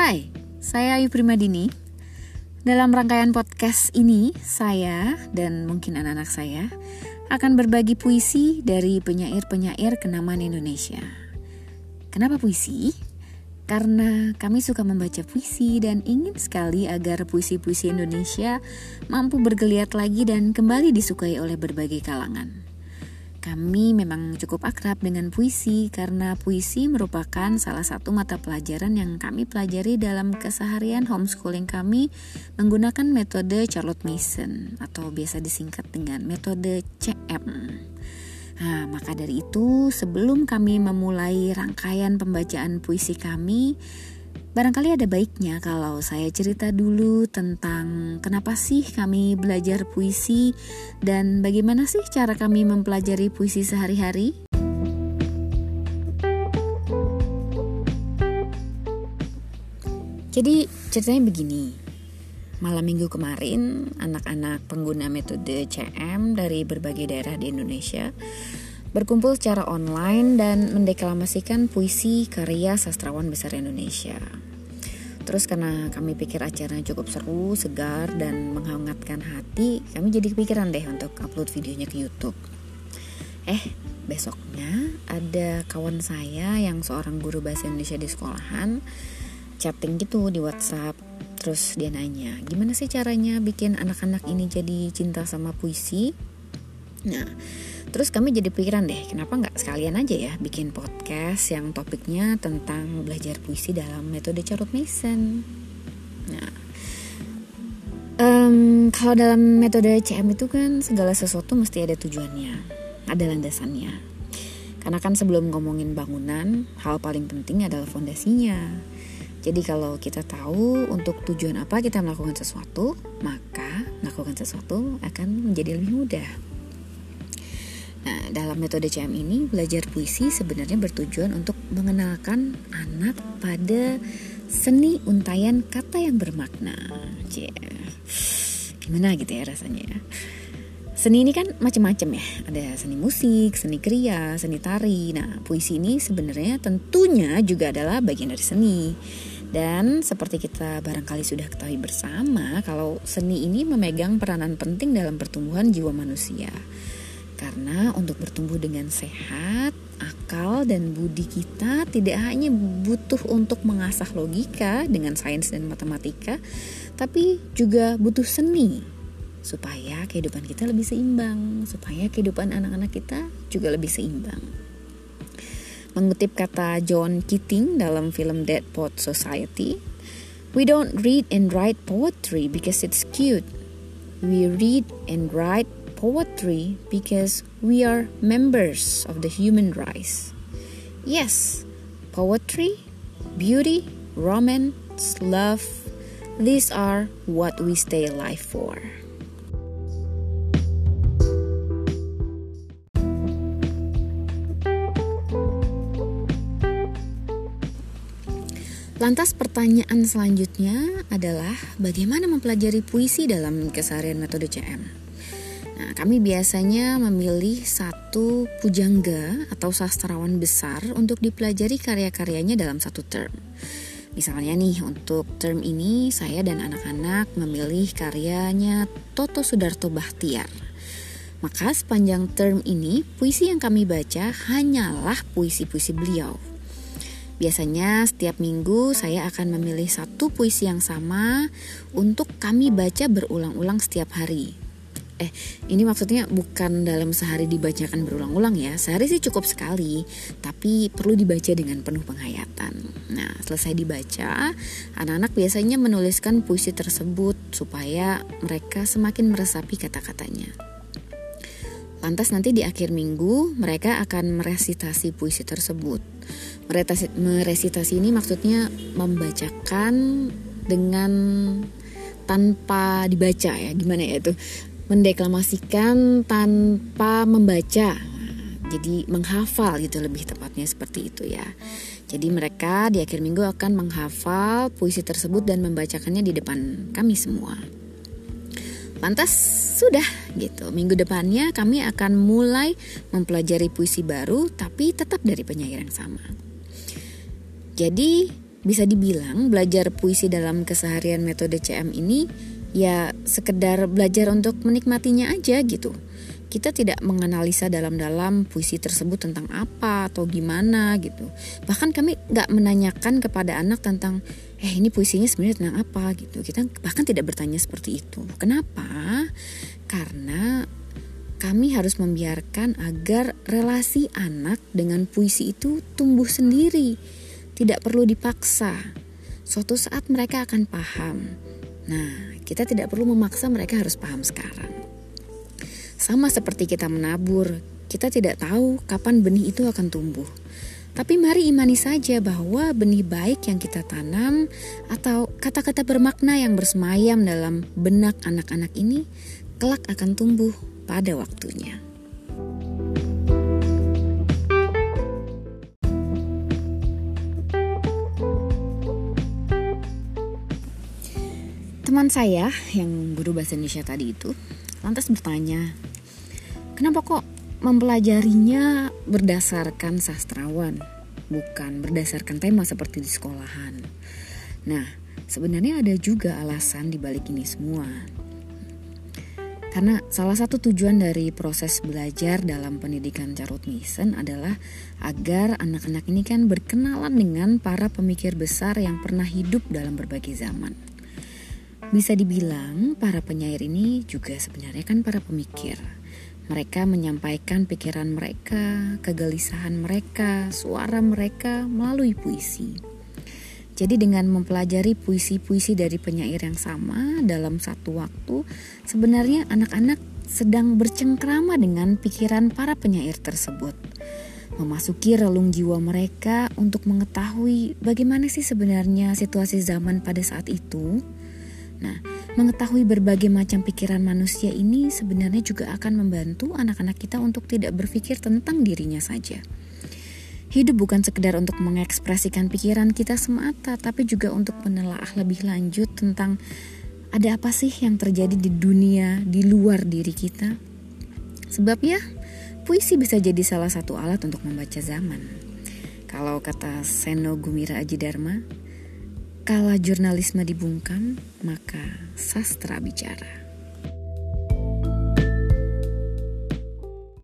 Hai, saya Ayu Primadini. Dalam rangkaian podcast ini, saya dan mungkin anak-anak saya akan berbagi puisi dari penyair-penyair kenamaan Indonesia. Kenapa puisi? Karena kami suka membaca puisi dan ingin sekali agar puisi-puisi Indonesia mampu bergeliat lagi dan kembali disukai oleh berbagai kalangan. Kami memang cukup akrab dengan puisi karena puisi merupakan salah satu mata pelajaran yang kami pelajari dalam keseharian homeschooling kami menggunakan metode Charlotte Mason atau biasa disingkat dengan metode CM. Nah, maka dari itu, sebelum kami memulai rangkaian pembacaan puisi kami, Barangkali ada baiknya kalau saya cerita dulu tentang kenapa sih kami belajar puisi dan bagaimana sih cara kami mempelajari puisi sehari-hari. Jadi ceritanya begini. Malam minggu kemarin, anak-anak pengguna metode CM dari berbagai daerah di Indonesia berkumpul secara online dan mendeklamasikan puisi karya sastrawan besar Indonesia. Terus karena kami pikir acaranya cukup seru, segar, dan menghangatkan hati, kami jadi kepikiran deh untuk upload videonya ke YouTube. Eh, besoknya ada kawan saya yang seorang guru bahasa Indonesia di sekolahan chatting gitu di WhatsApp. Terus dia nanya, gimana sih caranya bikin anak-anak ini jadi cinta sama puisi? Nah, Terus kami jadi pikiran deh, kenapa nggak sekalian aja ya bikin podcast yang topiknya tentang belajar puisi dalam metode Charlotte Mason. Nah, um, kalau dalam metode CM itu kan segala sesuatu mesti ada tujuannya, ada landasannya. Karena kan sebelum ngomongin bangunan, hal paling penting adalah fondasinya. Jadi kalau kita tahu untuk tujuan apa kita melakukan sesuatu, maka melakukan sesuatu akan menjadi lebih mudah. Nah, dalam metode CM ini, belajar puisi sebenarnya bertujuan untuk mengenalkan anak pada seni untayan kata yang bermakna. Cie. Gimana gitu ya rasanya? Seni ini kan macam-macam ya. Ada seni musik, seni kriya, seni tari. Nah, puisi ini sebenarnya tentunya juga adalah bagian dari seni. Dan seperti kita barangkali sudah ketahui bersama, kalau seni ini memegang peranan penting dalam pertumbuhan jiwa manusia. Karena untuk bertumbuh dengan sehat, akal dan budi kita tidak hanya butuh untuk mengasah logika dengan sains dan matematika, tapi juga butuh seni supaya kehidupan kita lebih seimbang, supaya kehidupan anak-anak kita juga lebih seimbang. Mengutip kata John Keating dalam film Dead Poet Society, We don't read and write poetry because it's cute. We read and write poetry because we are members of the human race. Yes, poetry, beauty, romance, love, these are what we stay alive for. Lantas pertanyaan selanjutnya adalah bagaimana mempelajari puisi dalam keseharian metode CM? Nah, kami biasanya memilih satu pujangga atau sastrawan besar untuk dipelajari karya-karyanya dalam satu term. Misalnya nih, untuk term ini saya dan anak-anak memilih karyanya Toto Sudarto Bahtiar. Maka sepanjang term ini, puisi yang kami baca hanyalah puisi-puisi beliau. Biasanya setiap minggu saya akan memilih satu puisi yang sama untuk kami baca berulang-ulang setiap hari eh ini maksudnya bukan dalam sehari dibacakan berulang-ulang ya. Sehari sih cukup sekali tapi perlu dibaca dengan penuh penghayatan. Nah selesai dibaca anak-anak biasanya menuliskan puisi tersebut supaya mereka semakin meresapi kata-katanya. Lantas nanti di akhir minggu mereka akan meresitasi puisi tersebut. Meresitasi ini maksudnya membacakan dengan tanpa dibaca ya. Gimana ya itu mendeklamasikan tanpa membaca. Jadi menghafal gitu lebih tepatnya seperti itu ya. Jadi mereka di akhir minggu akan menghafal puisi tersebut dan membacakannya di depan kami semua. Lantas sudah gitu. Minggu depannya kami akan mulai mempelajari puisi baru tapi tetap dari penyair yang sama. Jadi bisa dibilang belajar puisi dalam keseharian metode CM ini ya sekedar belajar untuk menikmatinya aja gitu. Kita tidak menganalisa dalam-dalam puisi tersebut tentang apa atau gimana gitu. Bahkan kami nggak menanyakan kepada anak tentang eh ini puisinya sebenarnya tentang apa gitu. Kita bahkan tidak bertanya seperti itu. Kenapa? Karena kami harus membiarkan agar relasi anak dengan puisi itu tumbuh sendiri tidak perlu dipaksa. Suatu saat mereka akan paham. Nah, kita tidak perlu memaksa mereka harus paham sekarang. Sama seperti kita menabur, kita tidak tahu kapan benih itu akan tumbuh. Tapi mari imani saja bahwa benih baik yang kita tanam atau kata-kata bermakna yang bersemayam dalam benak anak-anak ini kelak akan tumbuh pada waktunya. Teman saya yang guru bahasa Indonesia tadi itu lantas bertanya, kenapa kok mempelajarinya berdasarkan sastrawan, bukan berdasarkan tema seperti di sekolahan? Nah, sebenarnya ada juga alasan di balik ini semua. Karena salah satu tujuan dari proses belajar dalam pendidikan Carut Misen adalah agar anak-anak ini kan berkenalan dengan para pemikir besar yang pernah hidup dalam berbagai zaman. Bisa dibilang para penyair ini juga sebenarnya kan para pemikir. Mereka menyampaikan pikiran mereka, kegelisahan mereka, suara mereka melalui puisi. Jadi dengan mempelajari puisi-puisi dari penyair yang sama dalam satu waktu, sebenarnya anak-anak sedang bercengkrama dengan pikiran para penyair tersebut. Memasuki relung jiwa mereka untuk mengetahui bagaimana sih sebenarnya situasi zaman pada saat itu Nah, mengetahui berbagai macam pikiran manusia ini sebenarnya juga akan membantu anak-anak kita untuk tidak berpikir tentang dirinya saja. Hidup bukan sekedar untuk mengekspresikan pikiran kita semata, tapi juga untuk menelaah lebih lanjut tentang ada apa sih yang terjadi di dunia di luar diri kita. Sebab ya, puisi bisa jadi salah satu alat untuk membaca zaman. Kalau kata Seno Gumira Aji Dharma, Kala jurnalisme dibungkam, maka sastra bicara.